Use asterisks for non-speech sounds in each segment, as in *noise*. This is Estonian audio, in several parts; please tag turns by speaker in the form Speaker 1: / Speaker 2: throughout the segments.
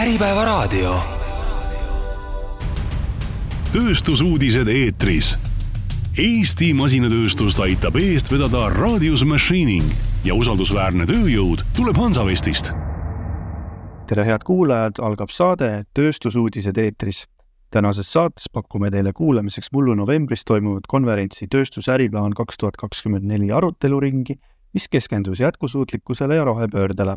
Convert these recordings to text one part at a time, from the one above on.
Speaker 1: Äripäevaraadio.
Speaker 2: tööstusuudised eetris. Eesti masinatööstust aitab eest vedada Radius Machining ja usaldusväärne tööjõud tuleb Hansavestist.
Speaker 3: tere, head kuulajad, algab saade Tööstusuudised eetris. tänases saates pakume teile kuulamiseks mullu novembris toimunud konverentsi Tööstusäriplaan kaks tuhat kakskümmend neli aruteluringi, mis keskendus jätkusuutlikkusele ja rohepöördele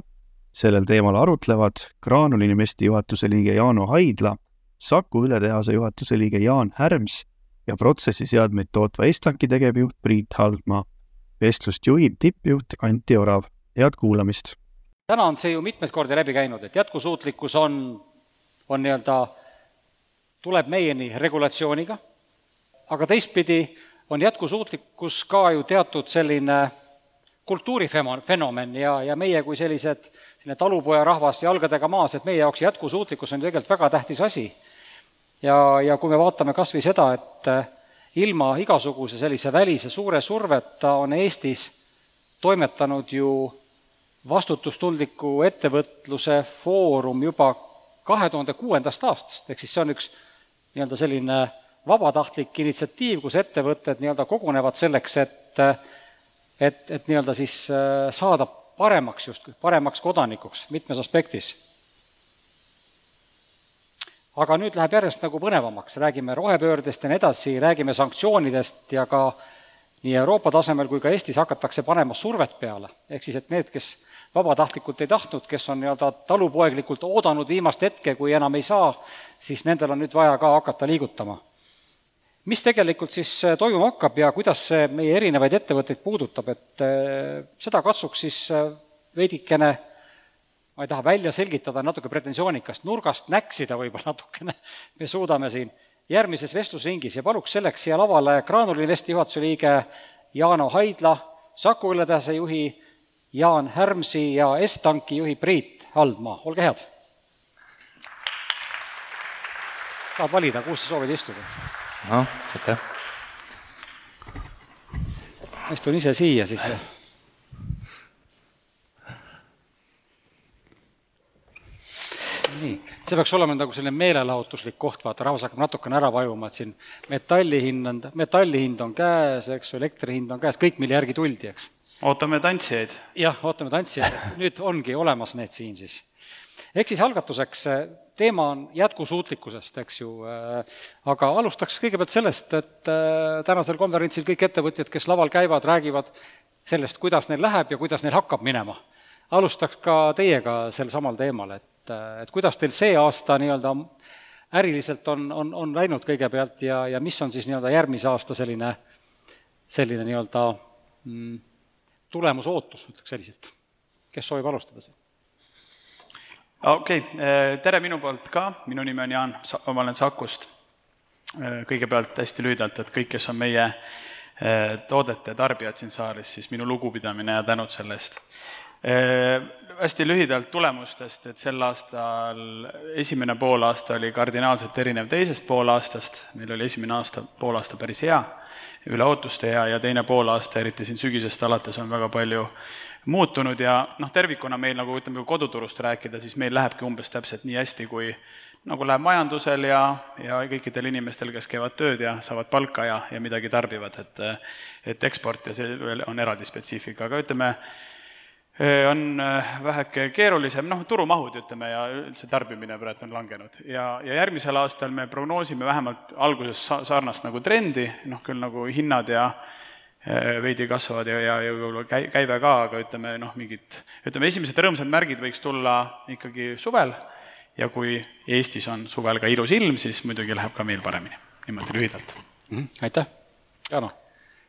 Speaker 3: sellel teemal arutlevad Graanul Investi juhatuse liige Jaano Haidla, Saku õletehase juhatuse liige Jaan Härms ja protsessiseadmeid tootva Estanki tegevjuht Priit Haldmaa. vestlust juhib tippjuht Anti Orav, head kuulamist!
Speaker 4: täna on see ju mitmeid kordi läbi käinud, et jätkusuutlikkus on, on nii-öelda, tuleb meieni regulatsiooniga, aga teistpidi on jätkusuutlikkus ka ju teatud selline kultuurifenomen ja, ja meie kui sellised selline talupojarahvas jalgadega maas, et meie jaoks jätkusuutlikkus on tegelikult väga tähtis asi. ja, ja kui me vaatame kas või seda, et eh, ilma igasuguse sellise välise suure surveta on Eestis toimetanud ju vastutustundliku ettevõtluse foorum juba kahe tuhande kuuendast aastast, ehk siis see on üks nii-öelda selline vabatahtlik initsiatiiv, kus ettevõtted nii-öelda kogunevad selleks, et et, et nii-öelda siis eh, saada paremaks justkui, paremaks kodanikuks mitmes aspektis. aga nüüd läheb järjest nagu põnevamaks, räägime rohepöördest ja nii edasi, räägime sanktsioonidest ja ka nii Euroopa tasemel kui ka Eestis hakatakse panema survet peale, ehk siis et need, kes vabatahtlikult ei tahtnud, kes on nii-öelda talupoeglikult oodanud viimast hetke, kui enam ei saa, siis nendel on nüüd vaja ka hakata liigutama mis tegelikult siis äh, toimuma hakkab ja kuidas see meie erinevaid ettevõtteid puudutab, et äh, seda katsuks siis äh, veidikene, ma ei taha välja selgitada, natuke pretensioonikast nurgast näksida võib-olla *laughs* natukene, me suudame siin järgmises vestlusringis ja paluks selleks siia lavale Graanul Investi juhatuse liige Jaano Haidla, Saku õlletehase juhi Jaan Härmsi ja Estanki juhi Priit Haldmaa, olge head! saad valida, kus sa soovid istuda
Speaker 5: noh, aitäh.
Speaker 4: ma istun ise siia siis. nii, see peaks olema nagu selline meelelahutuslik koht, vaata, rahvas hakkab natukene ära vajuma, et siin metalli hind on, metalli hind on käes, eks ju, elektri hind on käes, kõik, mille järgi tuldi, eks.
Speaker 5: ootame tantsijaid.
Speaker 4: jah, ootame tantsijaid, nüüd ongi olemas need siin siis. Ehk siis algatuseks teema on jätkusuutlikkusest, eks ju, äh, aga alustaks kõigepealt sellest, et äh, tänasel konverentsil kõik ettevõtjad, kes laval käivad, räägivad sellest, kuidas neil läheb ja kuidas neil hakkab minema. alustaks ka teiega sel samal teemal, et, äh, et kuidas teil see aasta nii-öelda äriliselt on, on, on läinud kõigepealt ja, ja mis on siis nii-öelda järgmise aasta selline, selline nii-öelda mm, tulemusootus, ütleks selliselt. kes soovib alustada siin?
Speaker 5: Okei okay., eh, tere minu poolt ka, minu nimi on Jaan, ma olen Sakust. Eh, kõigepealt hästi lühidalt, et kõik, kes on meie eh, toodete tarbijad siin saalis, siis minu lugupidamine ja tänud selle eest. Hästi lühidalt tulemustest, et sel aastal esimene poolaasta oli kardinaalselt erinev teisest poolaastast, meil oli esimene aasta, poolaasta päris hea, üle ootuste hea ja teine poolaasta, eriti siin sügisest alates, on väga palju muutunud ja noh, tervikuna meil nagu ütleme, kui koduturust rääkida, siis meil lähebki umbes täpselt nii hästi, kui nagu läheb majandusel ja, ja kõikidel inimestel, kes käivad tööd ja saavad palka ja, ja midagi tarbivad, et et eksport ja see on eraldi spetsiifika, aga ütleme, on väheke keerulisem, noh, turumahud, ütleme, ja üldse tarbimine praegu on langenud. ja, ja järgmisel aastal me prognoosime vähemalt alguses sa-, sarnast nagu trendi, noh küll nagu hinnad ja Äh, veidi kasvavad ja, ja, ja võib-olla käi-, käive ka, aga ütleme noh, mingid, ütleme esimesed rõõmsad märgid võiks tulla ikkagi suvel ja kui Eestis on suvel ka ilus ilm, siis muidugi läheb ka meil paremini, niimoodi lühidalt
Speaker 4: mm. -hmm. aitäh, Jaano!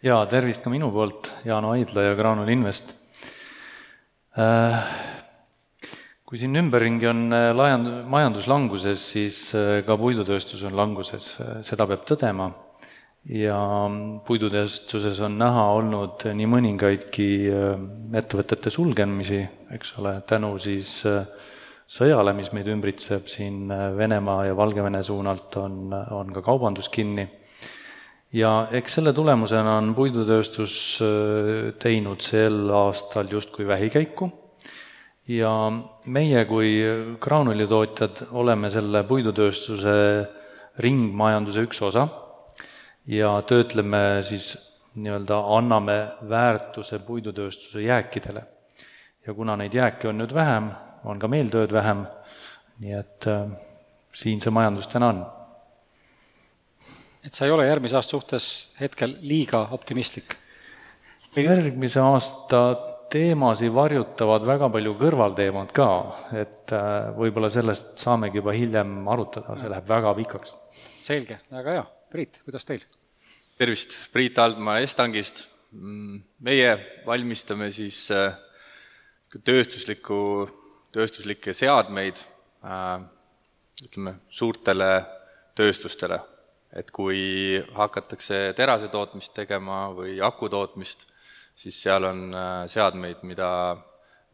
Speaker 6: jaa, tervist ka minu poolt, Jaano Aidla ja Graanul Invest. Kui siin ümberringi on äh, laiand-, majanduslanguses, siis ka puidutööstus on languses, seda peab tõdema ja puidutööstuses on näha olnud nii mõningaidki äh, ettevõtete sulgemisi, eks ole, tänu siis äh, sõjale, mis meid ümbritseb siin äh, Venemaa ja Valgevene suunalt, on, on ka kaubandus kinni. Ja eks selle tulemusena on puidutööstus teinud sel aastal justkui vähikäiku ja meie kui graanulitootjad oleme selle puidutööstuse ringmajanduse üks osa ja töötleme siis nii-öelda, anname väärtuse puidutööstuse jääkidele. ja kuna neid jääke on nüüd vähem, on ka meil tööd vähem, nii et äh, siin see majandus täna on.
Speaker 4: Et sa ei ole järgmise aasta suhtes hetkel liiga optimistlik?
Speaker 6: järgmise aasta teemasid varjutavad väga palju kõrvalteemad ka, et äh, võib-olla sellest saamegi juba hiljem arutada, see läheb väga pikaks.
Speaker 4: selge, väga hea. Priit, kuidas teil?
Speaker 1: tervist, Priit Aldmaa Estangist. Mm, meie valmistame siis äh, tööstuslikku, tööstuslikke seadmeid äh, ütleme, suurtele tööstustele. Et kui hakatakse terase tootmist tegema või aku tootmist, siis seal on äh, seadmeid, mida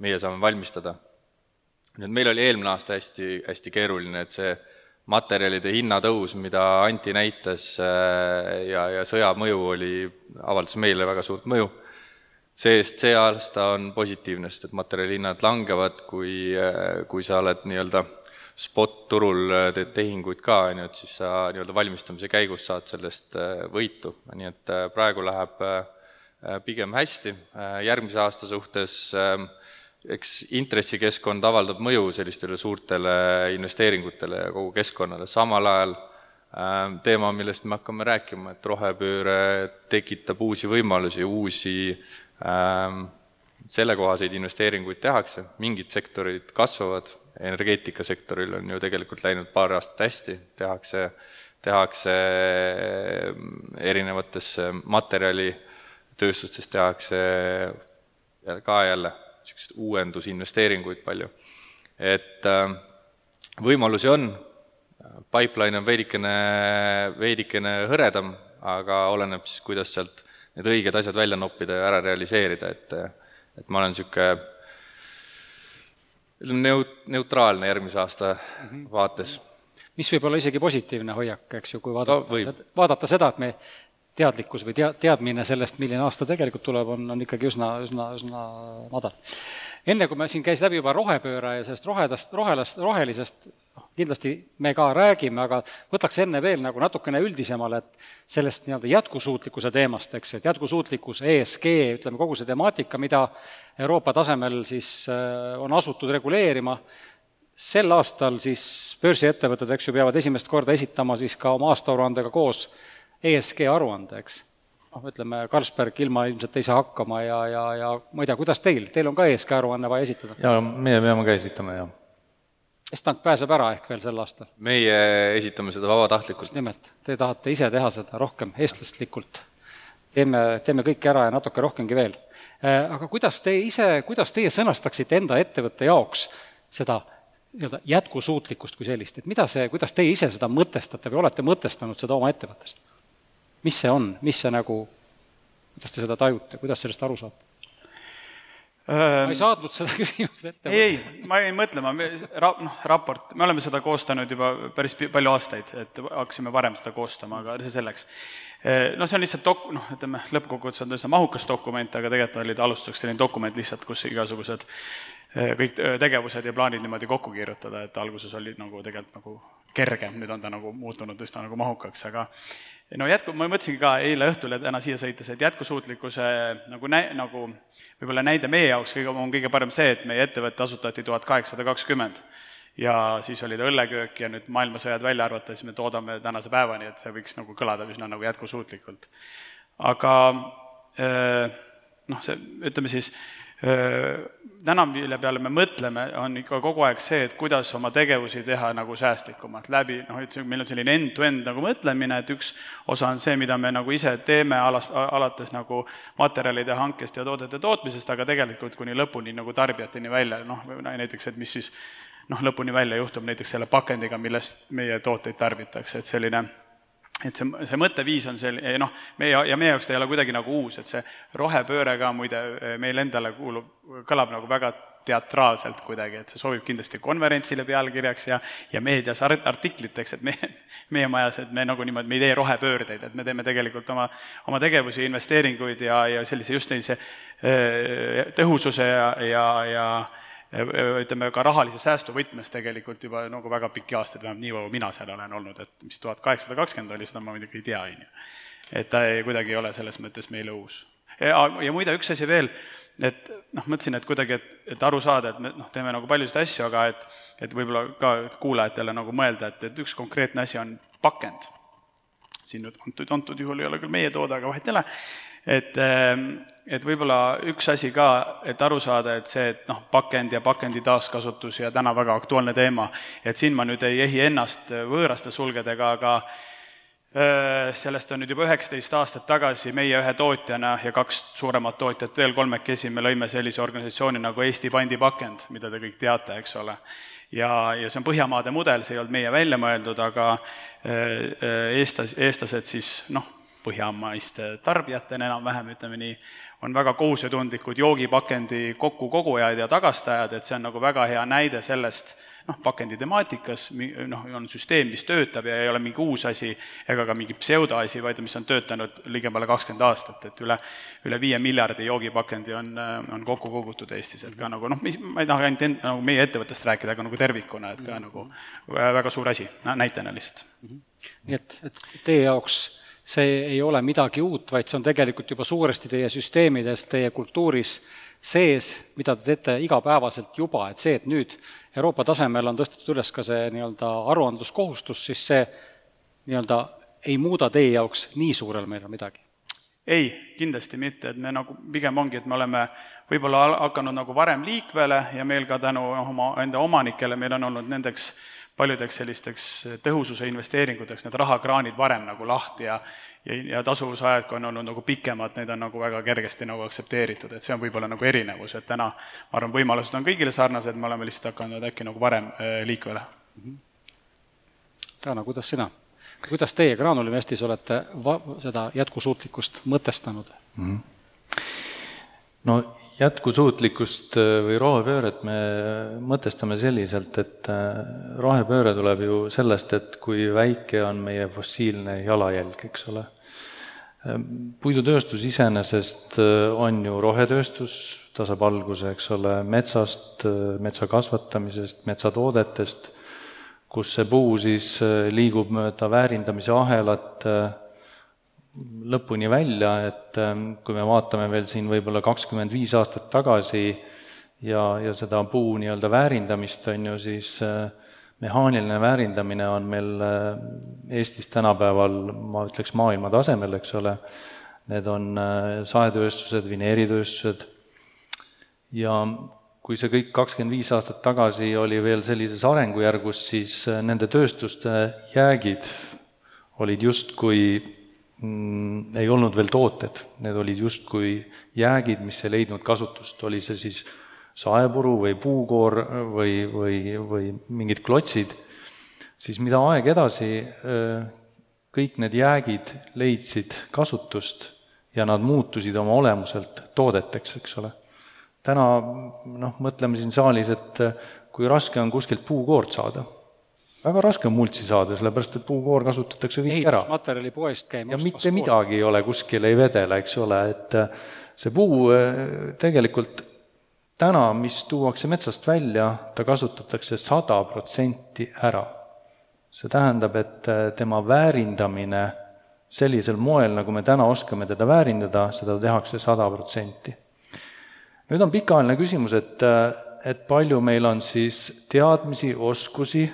Speaker 1: meie saame valmistada. nüüd meil oli eelmine aasta hästi, hästi keeruline, et see materjalide hinnatõus, mida Anti näitas äh, ja, ja sõja mõju oli, avaldas meile väga suurt mõju, see-eest see aasta on positiivne, sest et materjalihinnad langevad, kui, äh, kui sa oled nii-öelda spot-turul äh, teed tehinguid ka, on ju, et siis sa nii-öelda valmistamise käigus saad sellest võitu, nii et praegu läheb pigem hästi, järgmise aasta suhtes äh, eks intressikeskkond avaldab mõju sellistele suurtele investeeringutele ja kogu keskkonnale, samal ajal ähm, teema, millest me hakkame rääkima, et rohepööre tekitab uusi võimalusi, uusi ähm, sellekohaseid investeeringuid tehakse, mingid sektorid kasvavad, energeetikasektoril on ju tegelikult läinud paar aastat hästi, tehakse, tehakse ähm, erinevates materjalitööstustes tehakse ka jälle niisuguseid uuendusinvesteeringuid palju. et äh, võimalusi on, pipeline on veidikene, veidikene hõredam, aga oleneb siis, kuidas sealt need õiged asjad välja noppida ja ära realiseerida, et et ma olen niisugune neut-, neutraalne järgmise aasta vaates.
Speaker 4: mis võib olla isegi positiivne hoiak, eks ju, kui vaadata no,, vaadata seda, et me teadlikkus või tea-, teadmine sellest, milline aasta tegelikult tuleb, on, on ikkagi üsna, üsna, üsna madal. Enne, kui me siin käis läbi juba rohepööre ja sellest rohedast, rohelast, rohelisest, noh, kindlasti me ka räägime, aga võtaks enne veel nagu natukene üldisemale, et sellest nii-öelda jätkusuutlikkuse teemast, eks, et jätkusuutlikkus, ESG, ütleme, kogu see temaatika, mida Euroopa tasemel siis äh, on asutud reguleerima, sel aastal siis börsiettevõtted, eks ju, peavad esimest korda esitama siis ka oma aastaaruandega koos ESG aruande, eks. Noh, ütleme, Carlsberg ilma ilmselt ei saa hakkama ja, ja, ja ma ei tea, kuidas teil, teil on ka ESG aruanne vaja esitada?
Speaker 6: jaa, meie peame ka esitama, jah.
Speaker 4: Estank pääseb ära ehk veel sel aastal?
Speaker 1: meie esitame seda vabatahtlikult.
Speaker 4: nimelt, te tahate ise teha seda rohkem eestlaslikult. teeme, teeme kõik ära ja natuke rohkemgi veel. Äh, aga kuidas te ise, kuidas teie sõnastaksite enda ettevõtte jaoks seda nii-öelda jätkusuutlikkust kui sellist, et mida see, kuidas teie ise seda mõtestate või olete mõtestanud seda oma ettevõttes? Mis see on, mis see nagu, kuidas te seda tajute, kuidas sellest aru saate? ma ei saatnud seda *laughs* küsimust ette.
Speaker 5: ei, ei, ma ei mõtle, ma, ra-, noh, raport, me oleme seda koostanud juba päris palju aastaid, et hakkasime varem seda koostama, aga see selleks. Noh, see on lihtsalt dok-, noh, ütleme, lõppkokkuvõttes on ta üsna mahukas dokument, aga tegelikult oli ta alustuseks selline dokument lihtsalt, kus igasugused kõik tegevused ja plaanid niimoodi kokku kirjutada, et alguses oli nagu tegelikult nagu kergem, nüüd on ta nagu muutunud üsna nagu mahukaks, aga no jätku, ma mõtlesingi ka eile õhtul ja täna siia sõites, et jätkusuutlikkuse nagu nä-, nagu võib-olla näide meie jaoks kõige, on kõige parem see, et meie ettevõte asutati tuhat kaheksasada kakskümmend ja siis oli ta õlleköök ja nüüd maailmasõjad välja arvata, siis me toodame tänase päevani, et see võiks nagu kõlada üsna nagu jätkusuutlikult. aga noh, see, ütleme siis, täna, mille peale me mõtleme, on ikka kogu aeg see, et kuidas oma tegevusi teha nagu säästlikumalt läbi, noh, üldse meil on selline end-to-end nagu mõtlemine, et üks osa on see, mida me nagu ise teeme alast, alates nagu materjalide hankest ja toodete tootmisest, aga tegelikult kuni lõpuni nagu tarbijateni välja, noh, näiteks, et mis siis noh, lõpuni välja juhtub näiteks selle pakendiga, millest meie tooteid tarbitakse, et selline et see, see mõtteviis on selline, noh, meie, ja meie jaoks ta ei ole kuidagi nagu uus, et see rohepööre ka muide meile endale kuulub, kõlab nagu väga teatraalselt kuidagi, et see sobib kindlasti konverentsile pealkirjaks ja, ja meedias art-, artikliteks, et me, meie majas, et me nagu niimoodi, me ei tee rohepöördeid, et me teeme tegelikult oma, oma tegevusi, investeeringuid ja, ja sellise just sellise tõhususe ja, ja, ja ütleme ka rahalise säästu võtmes tegelikult juba nagu väga pikki aastaid, vähemalt nii kaua mina seal olen olnud, et mis tuhat kaheksasada kakskümmend oli, seda ma muidugi ei tea, on ju. et ta ei, kuidagi ei ole selles mõttes meile uus. ja, ja muide, üks asi veel, et noh, mõtlesin, et kuidagi, et, et aru saada, et me noh, teeme nagu paljusid asju, aga et et võib-olla ka kuulajatele nagu mõelda, et, et üks konkreetne asi on pakend. siin nüüd antud, antud juhul ei ole küll meie toode, aga vahet ei ole, et, ehm, et võib-olla üks asi ka, et aru saada, et see, et noh, pakend ja pakendi taaskasutus ja täna väga aktuaalne teema, et siin ma nüüd ei ehi ennast võõraste sulgedega, aga ehm, sellest on nüüd juba üheksateist aastat tagasi meie ühe tootjana ja kaks suuremat tootjat veel kolmekesi, me lõime sellise organisatsiooni nagu Eesti pandipakend, mida te kõik teate, eks ole. ja, ja see on Põhjamaade mudel, see ei olnud meie välja mõeldud, aga ehm, eestlas, eestlased siis noh, põhjamaiste tarbijatena enam-vähem, ütleme nii, on väga kohusetundlikud joogipakendi kokkukogujad ja tagastajad, et see on nagu väga hea näide sellest, noh, pakendi temaatikas, noh, on süsteem, mis töötab ja ei ole mingi uus asi ega ka mingi pseudoasi, vaid mis on töötanud ligemale kakskümmend aastat, et üle, üle viie miljardi joogipakendi on, on kokku kogutud Eestis, et ka nagu noh, ma ei taha ainult end, nagu meie ettevõttest rääkida, aga nagu tervikuna, et ka nagu väga suur asi, näitena lihtsalt.
Speaker 4: nii et, et teie jaoks see ei ole midagi uut, vaid see on tegelikult juba suuresti teie süsteemides, teie kultuuris sees, mida te teete igapäevaselt juba, et see, et nüüd Euroopa tasemel on tõstetud üles ka see nii-öelda aruandluskohustus, siis see nii-öelda ei muuda teie jaoks nii suurel määral midagi?
Speaker 5: ei, kindlasti mitte, et me nagu pigem ongi, et me oleme võib-olla hakanud nagu varem liikvele ja meil ka tänu oma enda omanikele, meil on olnud nendeks paljudeks sellisteks tõhususe investeeringuteks need rahakraanid varem nagu lahti ja ja, ja tasuvusajad, kui on olnud nagu pikemad, need on nagu väga kergesti nagu aktsepteeritud, et see on võib-olla nagu erinevus, et täna ma arvan, võimalused on kõigile sarnased, me oleme lihtsalt hakanud äkki nagu varem äh, liikvele.
Speaker 4: Jana, kuidas sina? kuidas teie Graanul-Investis olete va-, seda jätkusuutlikkust mõtestanud mm? -hmm.
Speaker 6: no jätkusuutlikkust äh, või rohepööret me mõtestame selliselt, et äh, rohepööre tuleb ju sellest, et kui väike on meie fossiilne jalajälg, eks ole. Ähm, puidutööstus iseenesest äh, on ju rohetööstus, ta saab alguse, eks ole, metsast, metsa kasvatamisest, metsatoodetest, kus see puu siis liigub mööda väärindamise ahelat lõpuni välja, et ähm, kui me vaatame veel siin võib-olla kakskümmend viis aastat tagasi ja, ja seda puu nii-öelda väärindamist, on ju, siis äh, mehaaniline väärindamine on meil äh, Eestis tänapäeval, ma ütleks, maailma tasemel, eks ole, need on äh, saetööstused, vineeritööstused. Ja kui see kõik kakskümmend viis aastat tagasi oli veel sellises arengujärgus, siis nende tööstuste jäägid olid justkui mm, ei olnud veel tooted, need olid justkui jäägid, mis ei leidnud kasutust, oli see siis saepuru või puukoor või, või, või mingid klotsid, siis mida aeg edasi, kõik need jäägid leidsid kasutust ja nad muutusid oma olemuselt toodeteks, eks ole. täna noh, mõtleme siin saalis, et kui raske on kuskilt puukoort saada väga raske on multsi saada, sellepärast et puukoor kasutatakse kõik ära.
Speaker 4: ehitusmaterjali poest käima
Speaker 6: ja mitte midagi ei ole, kuskil ei vedele, eks ole, et äh, see puu äh, tegelikult täna, mis tuuakse metsast välja, ta kasutatakse sada protsenti ära. see tähendab, et äh, tema väärindamine sellisel moel, nagu me täna oskame teda väärindada, seda tehakse sada protsenti. nüüd on pikaajaline küsimus, et, et palju meil on siis teadmisi, oskusi,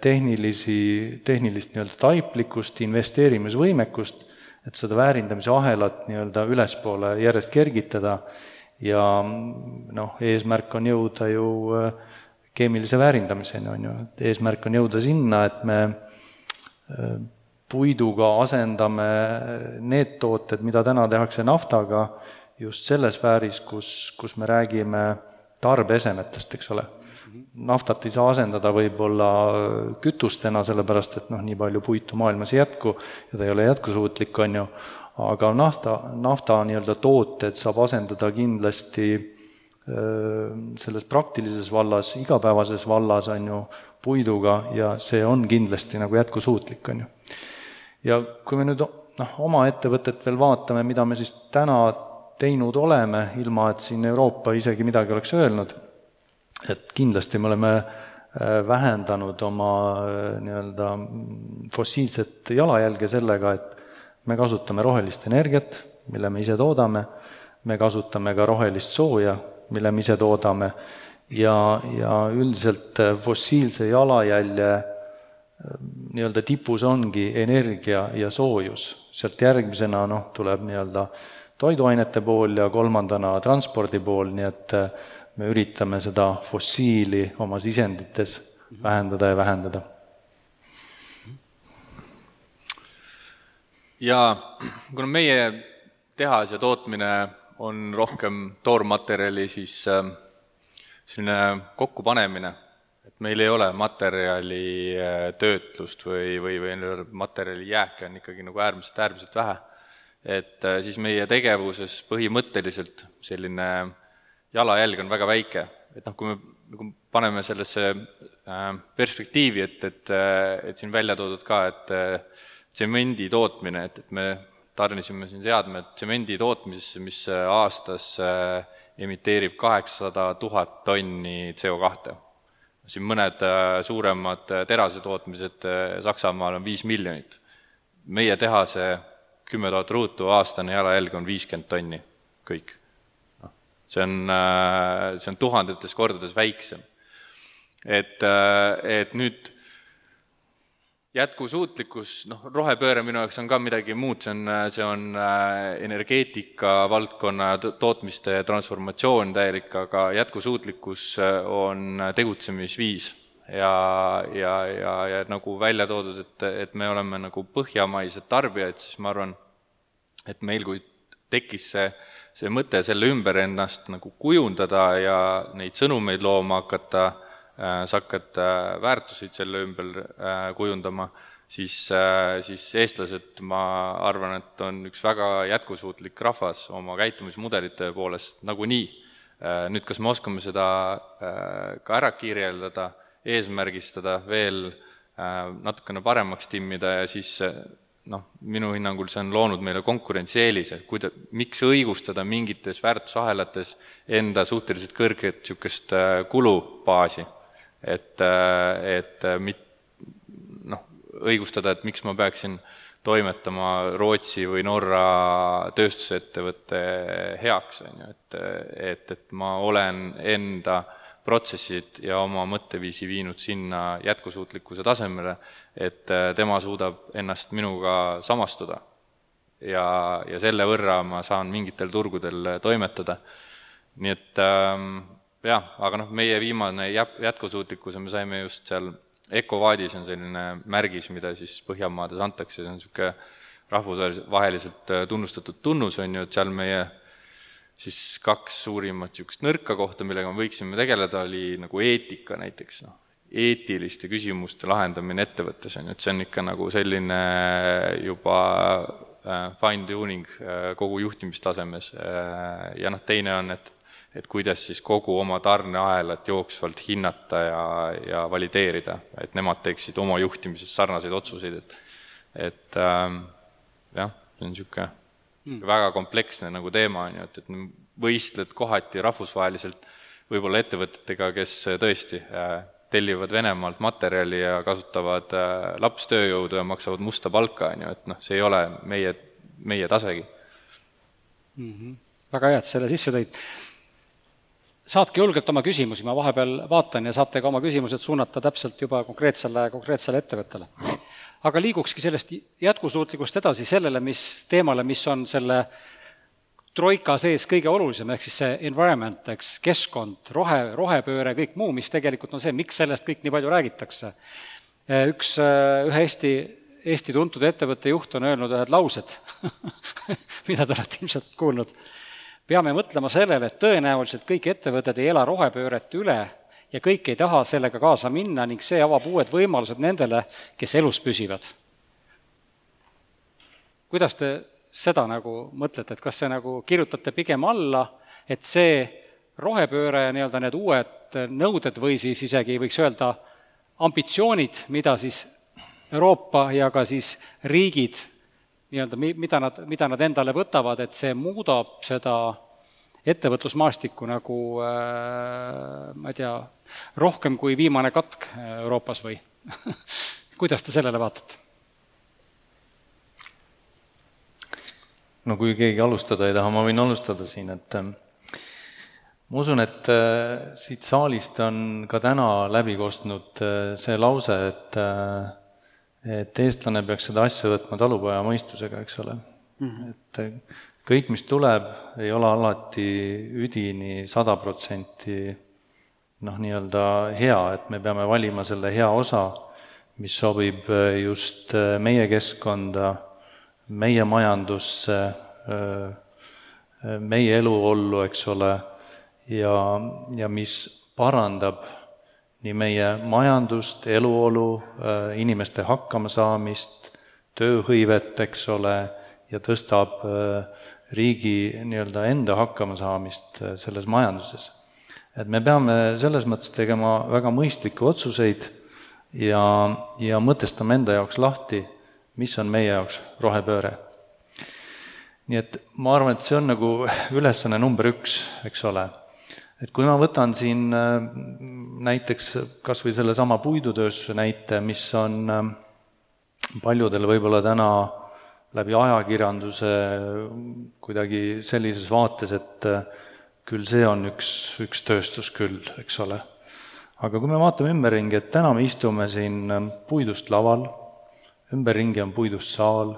Speaker 6: tehnilisi, tehnilist nii-öelda taiplikkust, investeerimisvõimekust, et seda väärindamise ahelat nii-öelda ülespoole järjest kergitada. Ja noh, eesmärk on jõuda ju äh, keemilise väärindamiseni, on ju, et eesmärk on jõuda sinna, et me äh, puiduga asendame need tooted, mida täna tehakse naftaga, just selles sfääris, kus, kus me räägime tarbeesemetest, eks ole naftat ei saa asendada võib-olla kütustena, sellepärast et noh, nii palju puitu maailmas ei jätku ja ta ei ole jätkusuutlik, on ju, aga nafta, nafta nii-öelda tooted saab asendada kindlasti selles praktilises vallas, igapäevases vallas, on ju, puiduga ja see on kindlasti nagu jätkusuutlik, on ju. ja kui me nüüd noh, oma ettevõtet veel vaatame, mida me siis täna teinud oleme, ilma et siin Euroopa isegi midagi oleks öelnud et kindlasti me oleme vähendanud oma nii-öelda fossiilset jalajälge sellega, et me kasutame rohelist energiat, mille me ise toodame, me kasutame ka rohelist sooja, mille me ise toodame, ja, ja üldiselt fossiilse jalajälje nii-öelda tipus ongi energia ja soojus, sealt järgmisena noh, tuleb nii-öelda toiduainete pool ja kolmandana transpordi pool, nii et äh, me üritame seda fossiili oma sisendites vähendada ja vähendada.
Speaker 1: ja kuna meie tehas ja tootmine on rohkem toormaterjali, siis äh, selline kokkupanemine et meil ei ole materjali äh, töötlust või, või, või materjali jääke on ikkagi nagu äärmiselt, äärmiselt vähe. et äh, siis meie tegevuses põhimõtteliselt selline jalajälg on väga väike, et noh, kui me nagu paneme sellesse äh, perspektiivi, et, et, et siin välja toodud ka, et tsemendi tootmine, et, et me tarnisime siin seadmed tsemendi tootmisesse, mis aastas emiteerib kaheksasada tuhat tonni CO kahte siin mõned äh, suuremad äh, terasetootmised äh, Saksamaal on viis miljonit. meie tehase kümme tuhat ruutu aastane jalajälg on viiskümmend tonni, kõik. See on, see on tuhandetes kordades väiksem. et, et nüüd jätkusuutlikkus, noh, rohepööre minu jaoks on ka midagi muud, see on, see on äh, energeetika valdkonna tootmiste transformatsioon täielik, aga jätkusuutlikkus äh, on tegutsemisviis. ja, ja, ja, ja nagu välja toodud, et, et me oleme nagu põhjamaised tarbijad, siis ma arvan, et meil, kui tekkis see, see mõte selle ümber ennast nagu kujundada ja neid sõnumeid looma hakata Äh, sa hakkad äh, väärtuseid selle ümber äh, kujundama, siis, siis eestlased, ma arvan, et on üks väga jätkusuutlik rahvas oma käitumismudelite poolest nagunii. Nüüd, kas me oskame seda ka ära kirjeldada, eesmärgistada, veel natukene paremaks timmida ja siis noh, minu hinnangul see on loonud meile konkurentsieelise, kuida-, miks õigustada mingites väärtusahelates enda suhteliselt kõrget niisugust kulubaasi? Et, et mit-, noh, õigustada, et miks ma peaksin toimetama Rootsi või Norra tööstusettevõtte heaks, on ju, et, et, et ma olen enda protsessid ja oma mõtteviisi viinud sinna jätkusuutlikkuse tasemele, et tema suudab ennast minuga samastuda. ja, ja selle võrra ma saan mingitel turgudel toimetada. nii et ähm, jah, aga noh, meie viimane jät-, jätkusuutlikkuse me saime just seal Ecovaadis on selline märgis, mida siis Põhjamaades antakse, see on niisugune rahvusvaheliselt äh, tunnustatud tunnus, on ju, et seal meie siis kaks suurimat niisugust nõrka kohta, millega me võiksime tegeleda, oli nagu eetika näiteks, noh, eetiliste küsimuste lahendamine ettevõttes, on ju, et see on ikka nagu selline juba äh, fine tuning äh, kogu juhtimistasemes ja noh, teine on, et et kuidas siis kogu oma tarneahelat jooksvalt hinnata ja, ja valideerida, et nemad teeksid oma juhtimises sarnaseid otsuseid, et et ähm, jah, see on niisugune mm. väga kompleksne nagu teema, on ju, et, et võistled kohati rahvusvaheliselt võib-olla ettevõtetega, kes tõesti äh, tellivad Venemaalt materjali ja kasutavad äh, lapstööjõudu ja maksavad musta palka, on ju, et noh, see ei ole meie, meie tasegi
Speaker 4: mm. -hmm. väga hea, et selle sisse tõid saatke julgelt oma küsimusi, ma vahepeal vaatan ja saate ka oma küsimused suunata täpselt juba konkreetsele, konkreetsele ettevõttele. Aga liigukski sellest jätkusuutlikust edasi sellele, mis, teemale, mis on selle troika sees kõige olulisem, ehk siis see environment, eks, keskkond, rohe, rohepööre, kõik muu, mis tegelikult on see, miks sellest kõik nii palju räägitakse. üks, ühe Eesti, Eesti tuntud ettevõtte juht on öelnud ühed laused *laughs* mida te olete ilmselt kuulnud peame mõtlema sellele, et tõenäoliselt kõik ettevõtted ei ela rohepööret üle ja kõik ei taha sellega kaasa minna ning see avab uued võimalused nendele, kes elus püsivad. kuidas te seda nagu mõtlete, et kas see nagu kirjutate pigem alla, et see rohepööre ja nii-öelda need uued nõuded või siis isegi võiks öelda ambitsioonid, mida siis Euroopa ja ka siis riigid nii-öelda, mida nad, mida nad endale võtavad, et see muudab seda ettevõtlusmaastikku nagu ma ei tea, rohkem kui viimane katk Euroopas või *laughs* kuidas te sellele vaatate?
Speaker 6: no kui keegi alustada ei taha, ma võin alustada siin, et ähm, ma usun, et äh, siit saalist on ka täna läbi kostnud äh, see lause, et äh, et eestlane peaks seda asja võtma talupoja mõistusega, eks ole mm. -hmm. et kõik, mis tuleb, ei ole alati üdini sada protsenti noh, nii-öelda hea, et me peame valima selle hea osa, mis sobib just meie keskkonda meie majandusse, meie eluollu, eks ole, ja, ja mis parandab nii meie majandust, eluolu, inimeste hakkamasaamist, tööhõivet, eks ole, ja tõstab riigi nii-öelda enda hakkamasaamist selles majanduses. et me peame selles mõttes tegema väga mõistlikke otsuseid ja, ja mõtestama enda jaoks lahti mis on meie jaoks rohepööre. nii et ma arvan, et see on nagu ülesanne number üks, eks ole. et kui ma võtan siin äh, näiteks kas või sellesama puidutööstuse näite, mis on äh, paljudel võib-olla täna läbi ajakirjanduse kuidagi sellises vaates, et äh, küll see on üks, üks tööstus küll, eks ole. aga kui me vaatame ümberringi, et täna me istume siin puidust laval ümberringi on puidust saal,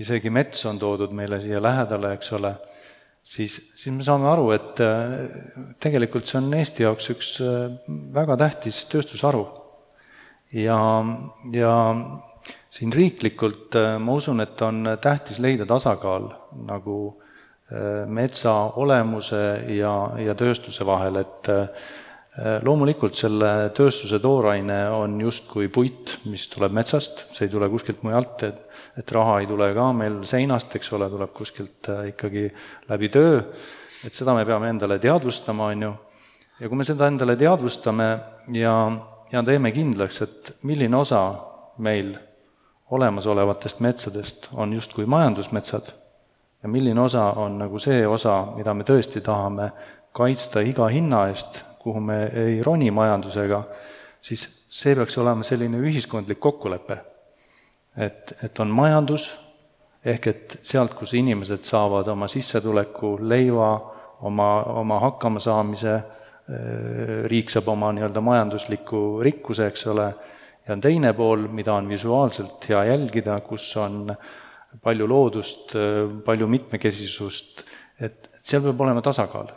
Speaker 6: isegi mets on toodud meile siia lähedale, eks ole, siis, siis me saame aru, et äh, tegelikult see on Eesti jaoks üks äh, väga tähtis tööstusharu. ja, ja siin riiklikult äh, ma usun, et on tähtis leida tasakaal nagu metsa olemuse ja, ja tööstuse vahel, et Äh, loomulikult selle tööstuse tooraine on justkui puit, mis tuleb metsast, see ei tule kuskilt mujalt, et et raha ei tule ka meil seinast, eks ole, tuleb kuskilt äh, ikkagi läbi töö, et seda me peame endale teadvustama, on ju, ja kui me seda endale teadvustame ja, ja teeme kindlaks, et milline osa meil olemasolevatest metsadest on justkui majandusmetsad ja milline osa on nagu see osa, mida me tõesti tahame kaitsta iga hinna eest kuhu me ei roni majandusega, siis see peaks olema selline ühiskondlik kokkulepe. et, et on majandus, ehk et sealt, kus inimesed saavad oma sissetuleku, leiva, oma, oma hakkamasaamise, riik saab oma nii-öelda majandusliku rikkuse, eks ole, ja on teine pool, mida on visuaalselt hea jälgida, kus on palju loodust, palju mitmekesisust, et seal peab olema tasakaal